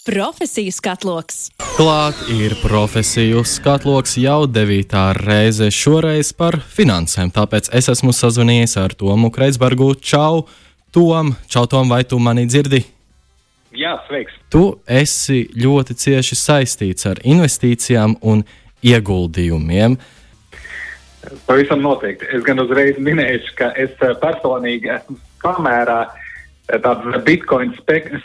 Profesiju skatloks. Klāt ir profesiju skatloks jau devītā reize šoreiz par finansēm. Tāpēc es esmu sazvanījies ar Tomu Kreitsbergu. Čau, Tom! Čau, Tom, vai tu mani dzirdi? Jā, sveiks! Tu esi ļoti cieši saistīts ar investīcijām un ieguldījumiem. Pavisam noteikti. Es gan uzreiz minēšu, ka es eh, personīgi esmu samērā uh, tāds bitkoina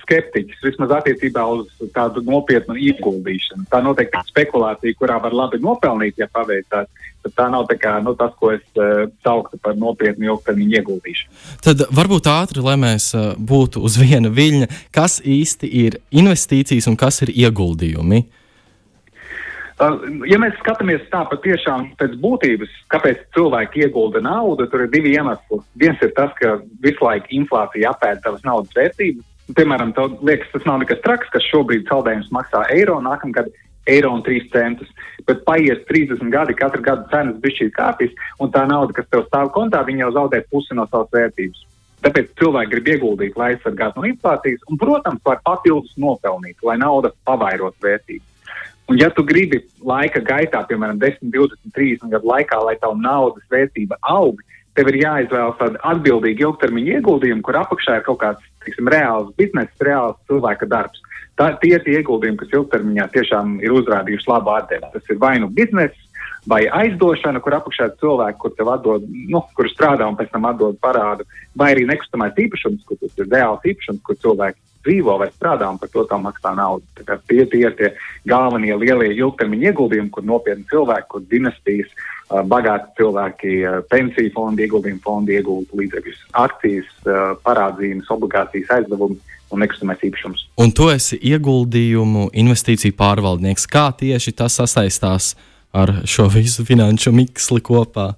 skeptiķis, vismaz attiecībā uz tādu nopietnu ieguldīšanu. Tā noteikti ir spekulācija, kurā var labi nopelnīt, ja paveicās. Tā nav tā kā, nu, tas, ko es uh, sauktu par nopietnu ilgtermiņa ieguldīšanu. Tad varbūt ātri, lai mēs uh, būtu uz viena viļņa, kas īsti ir investīcijas un kas ir ieguldījumi? Uh, ja mēs skatāmies tā patiešām pēc būtības, kāpēc cilvēki iegulda naudu, tur ir divi iemesli. Viens ir tas, ka visu laiku inflācija apēda tavas naudas vērtību. Piemēram, tev liekas, tas nav nekas traks, kas šobrīd saldējums maksā eiro, nākamgad eiro un 3 centus. Bet paies 30 gadi, katru gadu cenas bišķīt kāpjas, un tā nauda, kas tev stāv kontā, jau zaudē pusi no savas vērtības. Tāpēc cilvēki grib ieguldīt, lai aizsargātu no inflācijas, un, protams, var papildus nopelnīt, lai nauda pavairot vērtību. Un, ja tu gribi laika gaitā, piemēram, 10, 20, 30 gadu laikā, lai tavu naudas vērtība aug, tev ir jāizvēlas tāda atbildīga ilgtermiņa ieguldījuma, kur apakšā ir kaut kāds tiksim, reāls biznesa, reāls cilvēka darbs. Tā, tie ir tie ieguldījumi, kas ilgtermiņā tiešām ir uzrādījuši labu atdevi. Tas ir vai nu biznesa, vai aizdošana, kur apakšā ir cilvēki, kur tev atdod, nu, kur strādā un pēc tam atdod parādu, vai arī nekustamais īpašums, kur tas ir reāls īpašums, kur cilvēki dzīvo vai strādā un par to tā maksā naudu. Tā tie, tie ir tie galvenie lielie ilgtermiņa ieguldījumi, kur nopietni cilvēki, kur dinastijas, bagāti cilvēki, pensiju fondi, ieguldījumu fondi iegulda līdzekļus, akcijas, parādzīmes, obligācijas, aizdevumus un nekustamais īpašums. Un tu esi ieguldījumu investīciju pārvaldnieks. Kā tieši tas sasaistās ar šo visu finanšu miksli kopā?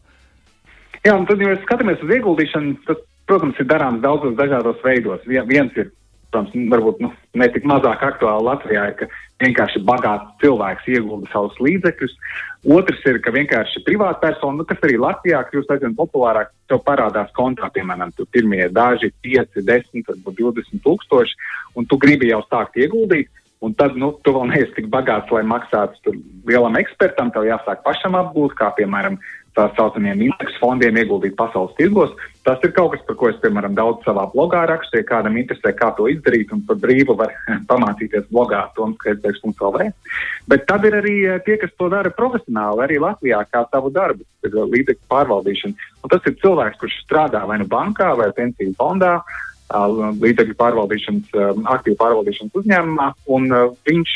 Jā, un tad, ja mēs skatāmies uz ieguldīšanu, tad, protams, ir darāms daudzos dažādos veidos. Viens ir protams, varbūt nu, ne tik mazāk aktuāli Latvijā, ir, ka vienkārši bagāts cilvēks iegulda savus līdzekļus. Otrs ir, ka vienkārši privāta persona, nu, kas arī Latvijā kļūst aizvien populārāk, tev parādās kontā, piemēram, tu pirmie daži 5, 10, varbūt 20 tūkstoši, un tu gribi jau sākt ieguldīt. Un tad, nu, tu vēl neesi tik bagāts, lai maksātu lielam ekspertam. Tev jāsāk pašam apgūt, kā piemēram tā saucamiem indeksu fondiem ieguldīt pasaules tirgos. Tas ir kaut kas, par ko es, piemēram, daudz savā blogā rakstu. Ja kādam interesē, kā to izdarīt, un par brīvu var pamācīties blogā tomskaidrs.lv. Bet tad ir arī eh, tie, kas to dara profesionāli, arī Latvijā, kā savu darbu, ir līdzekļu pārvaldīšana. Un tas ir cilvēks, kurš strādā vai nu bankā vai pensiju fondā, līdzekļu pārvaldīšanas, aktīvu pārvaldīšanas uzņēmumā, un viņš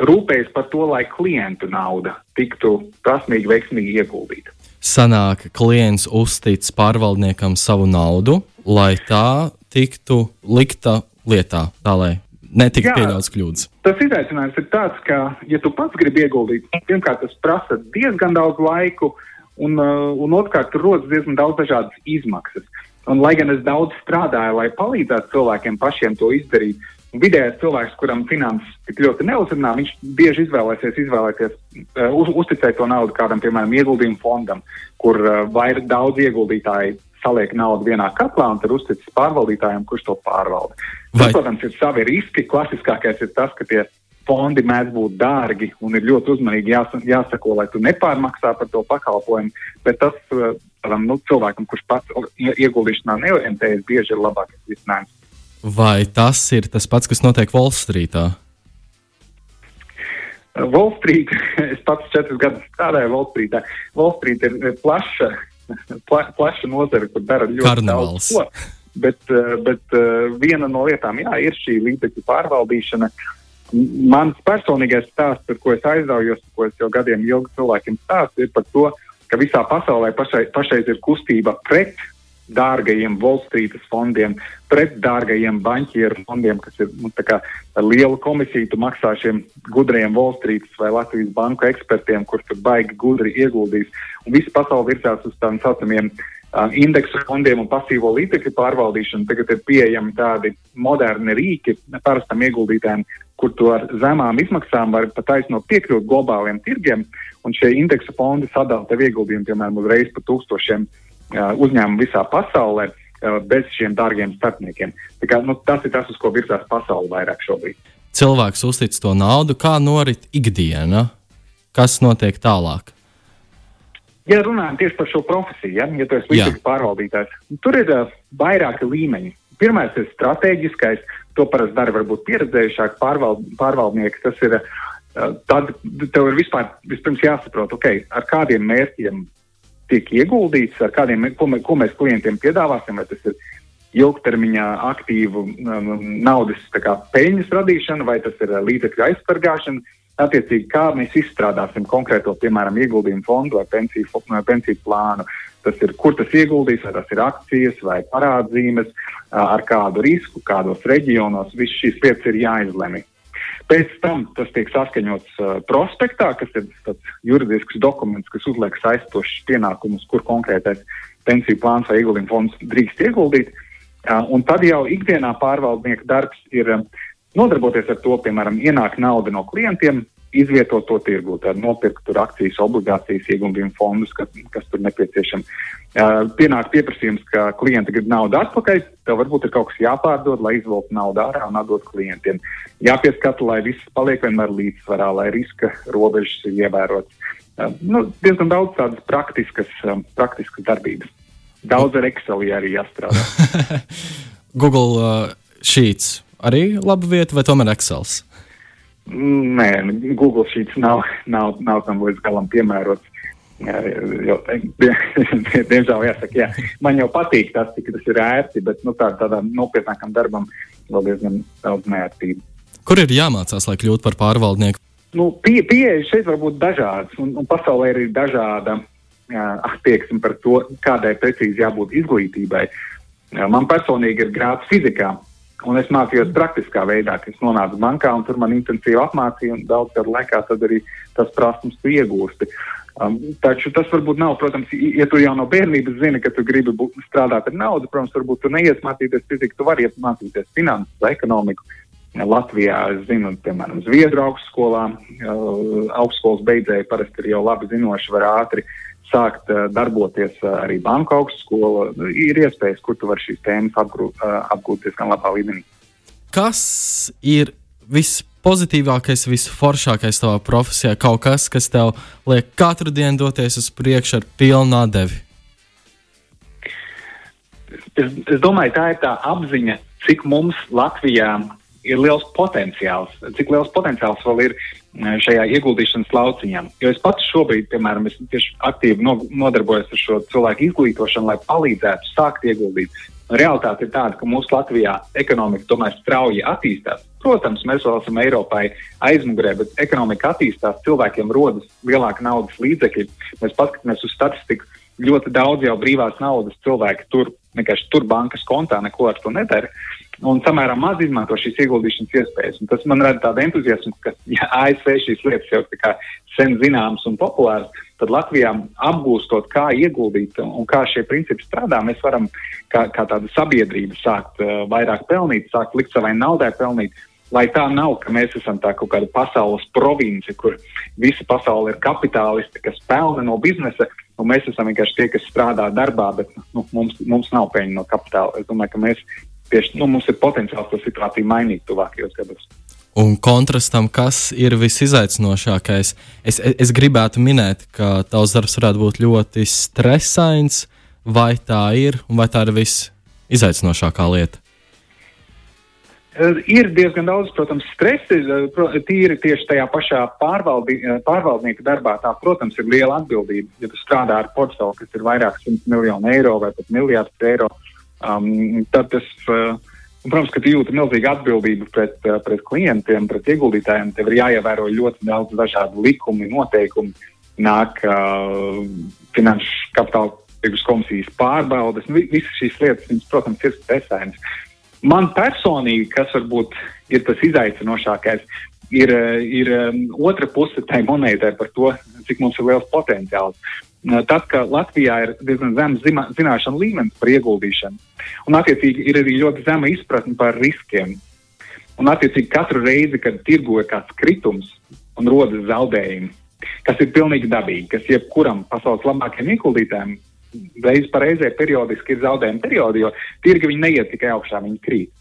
rūpējas par to, lai klientu nauda tiktu prasmīgi, veiksmīgi ieguldīta. Sanāk, klients uztic pārvaldniekam savu naudu, lai tā tiktu likta lietā, tā lai netiktu pieļauts kļūdas. Tas izaicinājums ir tāds, ka, ja tu pats gribi ieguldīt, pirmkārt, tas prasa diezgan daudz laiku, un, un otrkārt, tur rodas diezgan daudz dažādas izmaksas. Un, lai gan es daudz strādāju, lai palīdzētu cilvēkiem pašiem to izdarīt, vidējais cilvēks, kuram finanses tik ļoti neuzrunā, viņš bieži izvēlēsies, izvēlēties, uh, uz, uzticēt to naudu kādam, piemēram, ieguldījumu fondam, kur uh, vairāk daudz ieguldītāji saliek naudu vienā katlā un tad uzticas pārvaldītājiem, kurš to pārvalda. Vai... Tas, protams, ir savi riski. Klasiskākais ir tas, ka tie fondi mēdz būt dārgi un ir ļoti uzmanīgi jās, jāsako, lai tu nepārmaksā par to pakalpojumu. Bet tas tādam, nu, cilvēkam, kurš pats ieguldīšanā neorientējas, bieži ir labākais risinājums. Vai tas ir tas pats, kas notiek Wall Streetā? Wall Street, es pats četrus gadus strādāju Wall Streetā. Wall Street ir plaša, pla, plaša nozara, kur dara ļoti Karnevals. daudz ko. Bet, bet viena no lietām jā, ir šī līdzekļu pārvaldīšana. Mans personīgais stāsts, par ko es aizraujos, ko es jau gadiem ilgi cilvēkiem stāstu, ir par to, ka visā pasaulē pašai, pašreiz ir kustība pret dārgajiem Street fondiem, pret dārgajiem banķieru fondiem, kas ir nu, ar lielu komisiju maksā šiem gudriem Street vai Latvijas banku ekspertiem, kurš tur baigi gudri ieguldīs. Un visa pasaule virzās uz tādiem saucamiem uh, indeksu fondiem un pasīvo līdzekļu pārvaldīšanu. Tagad ir pieejami tādi moderni rīki parastam ieguldītājiem, kur to ar zemām izmaksām var pat aizno piekļūt globāliem tirgiem, un šie indeksa fondi sadala tev ieguldījumu, piemēram, uzreiz par tūkstošiem uh, uzņēmumu visā pasaulē bez šiem dārgiem starpniekiem. Tā kā, nu, tas ir tas, uz ko virzās pasaule vairāk šobrīd. cilvēks uztic to naudu, kā norit ikdiena, kas notiek tālāk. Ja runājam tieši par šo profesiju, ja, ja tu esi līdzekļu pārvaldītājs, tur ir uh, vairāki līmeņi. Pirmais ir strateģiskais, to parasti dara varbūt pieredzējušāki pārvald, pārvaldnieki. Tas ir, uh, tad tev ir vispār vispirms jāsaprot, okay, ar kādiem mērķiem tiek ieguldīts, ar kādiem, ko, mē, ko mēs klientiem piedāvāsim, vai tas ir ilgtermiņā aktīvu um, naudas kā, peļņas radīšana, vai tas ir uh, līdzekļu aizsargāšana. Attiecīgi, kā mēs izstrādāsim konkrēto, piemēram, ieguldījumu fondu vai pensiju, pensiju plānu. Tas ir, kur tas ieguldīs, vai tas ir akcijas vai parādzīmes, uh, ar kādu risku, kādos reģionos. Visas šīs lietas ir jāizlemj. Pēc tam tas tiek saskaņots uh, prospektā, kas ir tāds juridisks dokuments, kas uzliek saistošus pienākumus, kur konkrētais pensiju plāns vai ieguldījuma fonds drīkst ieguldīt. Uh, un tad jau ikdienā pārvaldnieka darbs ir um, nodarboties ar to, piemēram, ienāk nauda no klientiem, izvietot to tirgu, tad nopirkt tur akcijas, obligācijas, ieguldījumu fondus, kas, kas tur nepieciešams. Uh, pienāk pieprasījums, ka klienti grib naudu atpakaļ, tev varbūt ir kaut kas jāpārdod, lai izvilktu naudu ārā un atdot klientiem. Jāpieskata, lai viss paliek vienmēr līdzsvarā, lai riska robežas ir ievērotas. Uh, nu, diezgan daudz tādas praktiskas, um, praktiskas darbības. Daudz ar Excel arī jāstrādā. Google uh, Sheets arī laba vieta vai tomēr Excels? Nē, Google Sheets nav, nav, nav tam līdz galam piemērots. Jo, diemžēl, jāsaka, jā, man jau patīk tas, cik tas ir ērti, bet nu, tā, tādam nopietnākam darbam vēl diezgan daudz neērtību. Kur ir jāmācās, lai kļūtu par pārvaldnieku? Nu, pie, pieeja šeit var būt dažādas, un, un pasaulē ir dažāda jā, attieksme par to, kādai precīzi jābūt izglītībai. Jā, man personīgi ir grāts fizikā, Un es mācījos praktiskā veidā, ka es nonācu bankā un tur man intensīvi apmācīja, un daudz gadu laikā arī tas prasmes tu iegūsti. Um, taču tas varbūt nav, protams, ja tu jau no bērnības zini, ka tu gribi būt, strādāt ar naudu, protams, varbūt tu neies mācīties fiziku, tu vari iet mācīties finanses ekonomiku. Latvijā, es zinu, piemēram, Zviedru augstskolā, uh, augstskolas beidzēji parasti ir jau labi zinoši, var ātri sākt uh, darboties uh, arī banka augstskola. Ir iespējas, kur tu vari šīs tēmas apgūt, diezgan labā līmenī. Kas ir vispozitīvākais, visforšākais tavā profesijā? Kaut kas, kas tev liek katru dienu doties uz priekšu ar pilnu atdevi? Es, es domāju, tā ir tā apziņa, cik mums Latvijā ir liels potenciāls, cik liels potenciāls vēl ir šajā ieguldīšanas lauciņā. Jo es pats šobrīd, piemēram, tieši aktīvi no, nodarbojos ar šo cilvēku izglītošanu, lai palīdzētu sākt ieguldīt. Realitāte ir tāda, ka mūsu Latvijā ekonomika tomēr strauji attīstās. Protams, mēs vēl esam Eiropai aizmugurē, bet ekonomika attīstās, cilvēkiem rodas lielāka naudas līdzekļi. Mēs paskatāmies uz statistiku, ļoti daudz jau brīvās naudas cilvēki tur vienkārši tur bankas kontā neko ar to nedara. Un samērā maz izmanto šīs ieguldīšanas iespējas. Un tas man rada tādu entuziasmu, ka, ja ASV šīs lietas jau sen zināmas un populāras, tad Latvijā apgūstot, kā ieguldīt un kā šie principi strādā, mēs varam kā, kā tāda sabiedrība sākt uh, vairāk pelnīt, sākt likt savai naudai pelnīt. Lai tā nav, ka mēs esam tā kaut kāda pasaules province, kur visa pasaule ir kapitālisti, kas pelna no biznesa, un mēs esam vienkārši tie, kas strādā darbā, bet nu, mums, mums nav peļņa no kapitāla. Es domāju, ka mēs tieši nu, mums ir potenciāls to situāciju mainīt tuvākajos gados. Un kontrastam, kas ir visizaicinošākais? Es, es, es gribētu minēt, ka tavs darbs varētu būt ļoti stresains, vai tā ir, vai tā ir visizaicinošākā lieta? Ir diezgan daudz, protams, stresa. Tīri tieši tajā pašā pārvaldi, pārvaldnieka darbā. Tā, protams, ir liela atbildība. Ja tu strādā ar portfeli, kas ir vairāk simt miljonu eiro vai pat miljardus eiro, uh, Um, tad tas, uh, protams, ka tu jūti milzīgu atbildību pret, uh, pret klientiem, pret ieguldītājiem. Tev ir jāievēro ļoti daudz dažādu likumu, noteikumu. Nāk uh, finanšu kapitāla tirgus komisijas pārbaudes. Nu, visas šīs lietas, viņas, protams, ir stresainas. Man personīgi, kas varbūt ir tas izaicinošākais, ir, uh, ir um, otra puse tai monētai par to, cik mums ir liels potenciāls. Tad, ka Latvijā ir diezgan zems zināšanu līmenis par ieguldīšanu, un attiecīgi ir arī ļoti zema izpratne par riskiem. Un attiecīgi katru reizi, kad tirgo ir kāds kritums un rodas zaudējumi, kas ir pilnīgi dabīgi, kas jebkuram pasaules labākajam ieguldītājam reiz pa reizē periodiski ir zaudējumi periodi, jo tirgi viņi neiet tikai augšā, viņi krīt.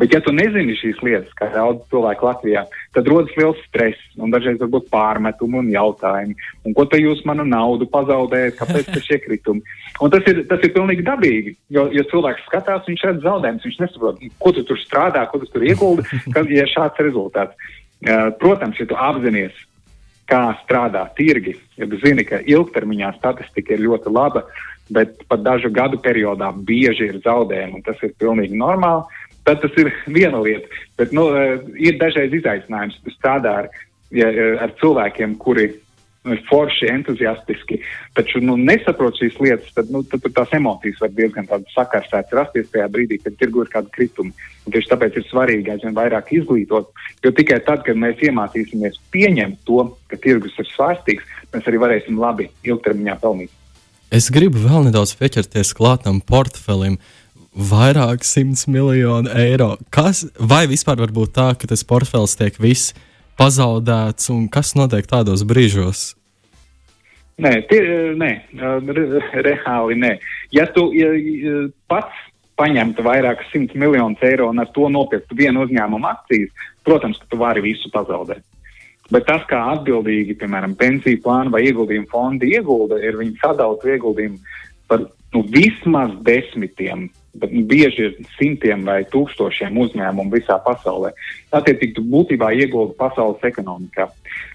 Bet, ja tu nezini šīs lietas, kā daudz cilvēku Latvijā, tad rodas liels stress un dažreiz varbūt pārmetumi un jautājumi. Un ko te jūs manu naudu pazaudējat, kāpēc tas iekritumi? Un tas ir, tas ir pilnīgi dabīgi, jo, jo cilvēks skatās, viņš redz zaudējumus, viņš nesaprot, ko tu tur strādā, ko tu tur ieguldi, kad ir šāds rezultāts. Uh, protams, ja tu apzinājies, kā strādā tirgi, ja tu zini, ka ilgtermiņā statistika ir ļoti laba, bet pat dažu gadu periodā bieži ir zaudējumi, un tas ir pilnīgi normāli tad tas ir viena lieta. Bet nu, eh, ir dažreiz izaicinājums strādāt ar, ja, ar cilvēkiem, kuri nu, forši, entuziastiski, taču nu, nesaprot šīs lietas, tad, nu, tad, tās emocijas var diezgan sakarsētas rasties tajā brīdī, kad tirgu ir kādi kritumi. Un tieši tāpēc ir svarīgi aizvien vairāk izglītot, jo tikai tad, kad mēs iemācīsimies pieņemt to, ka tirgus ir svārstīgs, mēs arī varēsim labi ilgtermiņā pelnīt. Es gribu vēl nedaudz pieķerties klātam portfelim. Uh, vairāk simts miljonu eiro. Kas, vai vispār var būt tā, ka tas portfels tiek viss pazaudēts, un kas notiek tādos brīžos? Nē, tie, nē re, reāli nē. Ja tu ja, pats paņemtu vairāk simt miljonus eiro un ar to nopirktu vienu uzņēmumu akcijas, protams, ka tu vari visu pazaudēt. Bet tas, kā atbildīgi, piemēram, pensiju plānu vai ieguldījumu fondi iegulda, ir viņi sadalītu ieguldījumu par nu, vismaz desmitiem bet bieži ir simtiem vai tūkstošiem uzņēmumu visā pasaulē. Attiecīgi, tu būtībā ieguldi pasaules ekonomikā.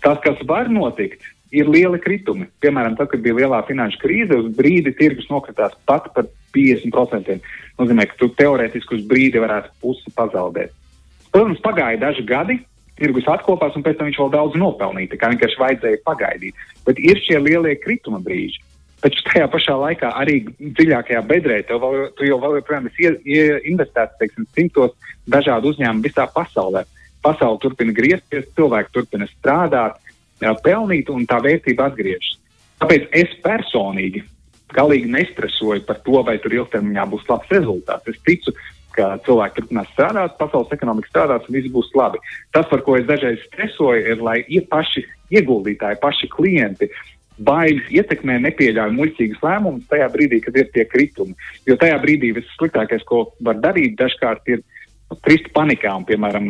Tas, kas var notikt, ir lieli kritumi. Piemēram, tad, kad bija lielā finanšu krīze, uz brīdi tirgus nokritās pat par 50%. Tas nozīmē, ka tu teorētiski uz brīdi varētu pusi pazaudēt. Protams, pagāja daži gadi, tirgus atkopās, un pēc tam viņš vēl daudz nopelnīja. Tā kā vienkārši vajadzēja pagaidīt. Bet ir šie lielie krituma brīži. Taču tajā pašā laikā arī dziļākajā bedrē tu, vēl, jau vēl joprojām esi investēts, teiksim, simtos dažādu uzņēmumu visā pasaulē. Pasaule turpina griezties, cilvēki turpina strādāt, pelnīt un tā vērtība atgriežas. Tāpēc es personīgi galīgi nestresoju par to, vai tur ilgtermiņā būs labs rezultāts. Es ticu, ka cilvēki turpinās strādāt, pasaules ekonomika strādās un viss būs labi. Tas, par ko es dažreiz stresoju, ir, lai ja paši ieguldītāji, paši klienti bailes ietekmē nepieļauj muļķīgus lēmumus tajā brīdī, kad ir tie kritumi. Jo tajā brīdī viss sliktākais, ko var darīt, dažkārt ir krist panikā un, piemēram,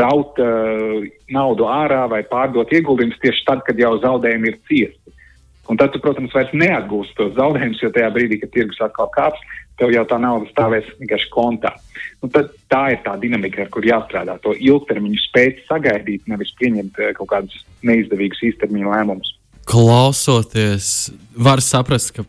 raut uh, naudu ārā vai pārdot ieguldījumus tieši tad, kad jau zaudējumi ir ciesti. Un tad, tu, protams, vairs neatgūsi tos zaudējumus, jo tajā brīdī, kad tirgus atkal kāps, tev jau tā nauda stāvēs vienkārši kontā. Tad tā ir tā dinamika, ar kur jāstrādā. To ilgtermiņu spēt sagaidīt, nevis pieņemt kaut kādus neizdevīgus īstermiņu lēmumus klausoties, var saprast, ka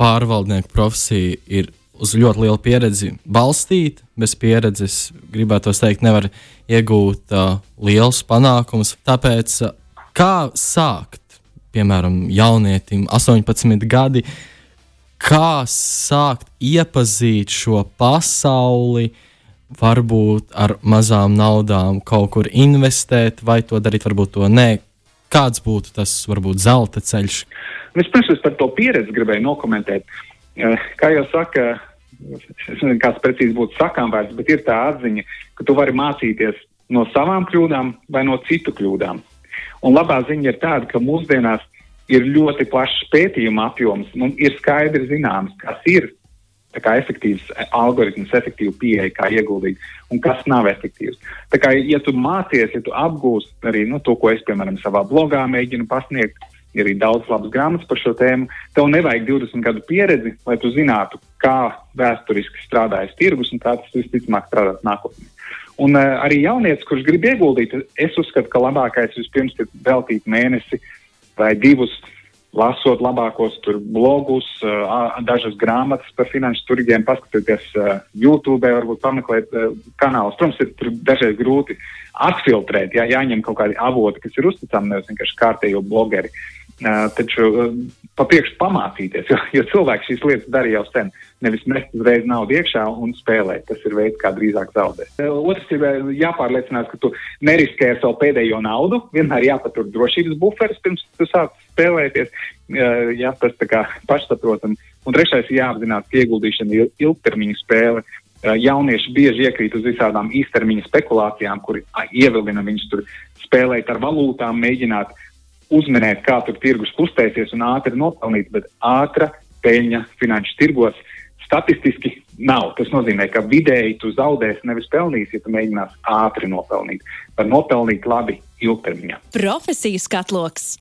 pārvaldnieku profesija ir uz ļoti lielu pieredzi balstīta. Bez pieredzes, gribētu teikt, nevar iegūt uh, liels panākums. Tāpēc, uh, kā sākt, piemēram, jaunietim, 18 gadi, kā sākt iepazīt šo pasauli, varbūt ar mazām naudām kaut kur investēt, vai to darīt, varbūt to nē. Kāds būtu tas varbūt zelta ceļš? Vispirms es par to pieredzi gribēju nokomentēt. Eh, kā jau saka, es nezinu, kāds precīzi būtu sakām vērts, bet ir tā atziņa, ka tu vari mācīties no savām kļūdām vai no citu kļūdām. Un labā ziņa ir tāda, ka mūsdienās ir ļoti plašs pētījuma apjoms un ir skaidri zināms, kas ir efektīvs algoritms, efektīva pieeja, kā ieguldīt, un kas nav efektīvs. Tā kā, ja tu mācies, ja tu apgūsi arī nu, to, ko es, piemēram, savā blogā mēģinu pasniegt, ir arī daudz labas grāmatas par šo tēmu, tev nevajag 20 gadu pieredzi, lai tu zinātu, kā vēsturiski strādājas tirgus un kā tas visticamāk strādās nākotnē. Un uh, arī jaunietis, kurš grib ieguldīt, es uzskatu, ka labākais vispirms ir veltīt mēnesi vai divus lasot labākos blogus, dažas grāmatas par finanšu turgiem, paskatieties YouTube, varbūt pameklēt kanālus. Protams, ir dažreiz grūti atfiltrēt, jā, jāņem kaut kādi avoti, kas ir uzticami, nevis vienkārši kārtējo blogeri. Taču papriekš pamācīties, jo, jo cilvēki šīs lietas darīja jau sen. Nevis mest uzreiz naudu iekšā un spēlēt. Tas ir veids, kā drīzāk zaudēt. Otrs ir jāpārliecinās, ka tu neriskē ar savu pēdējo naudu. Vienmēr jāpatur drošības buferis pirms tu sāc spēlēties. Jā, tas tā kā pašsaprotam. Un trešais ir jāapzinās, ka ieguldīšana ir ilgtermiņa spēle. Jaunieši bieži iekrīt uz visādām īstermiņa spekulācijām, kur ievilina viņus tur spēlēt ar valūtām, mēģināt uh, uzminēt, kā tur tirgus kustēsies un ātri nopelnīt, bet ātra peļņa finanšu tirgos statistiski nav. Tas nozīmē, ka vidēji tu zaudēsi, nevis pelnīsi, ja tu mēģināsi ātri nopelnīt. Var nopelnīt labi ilgtermiņā. Profesijas skatloks.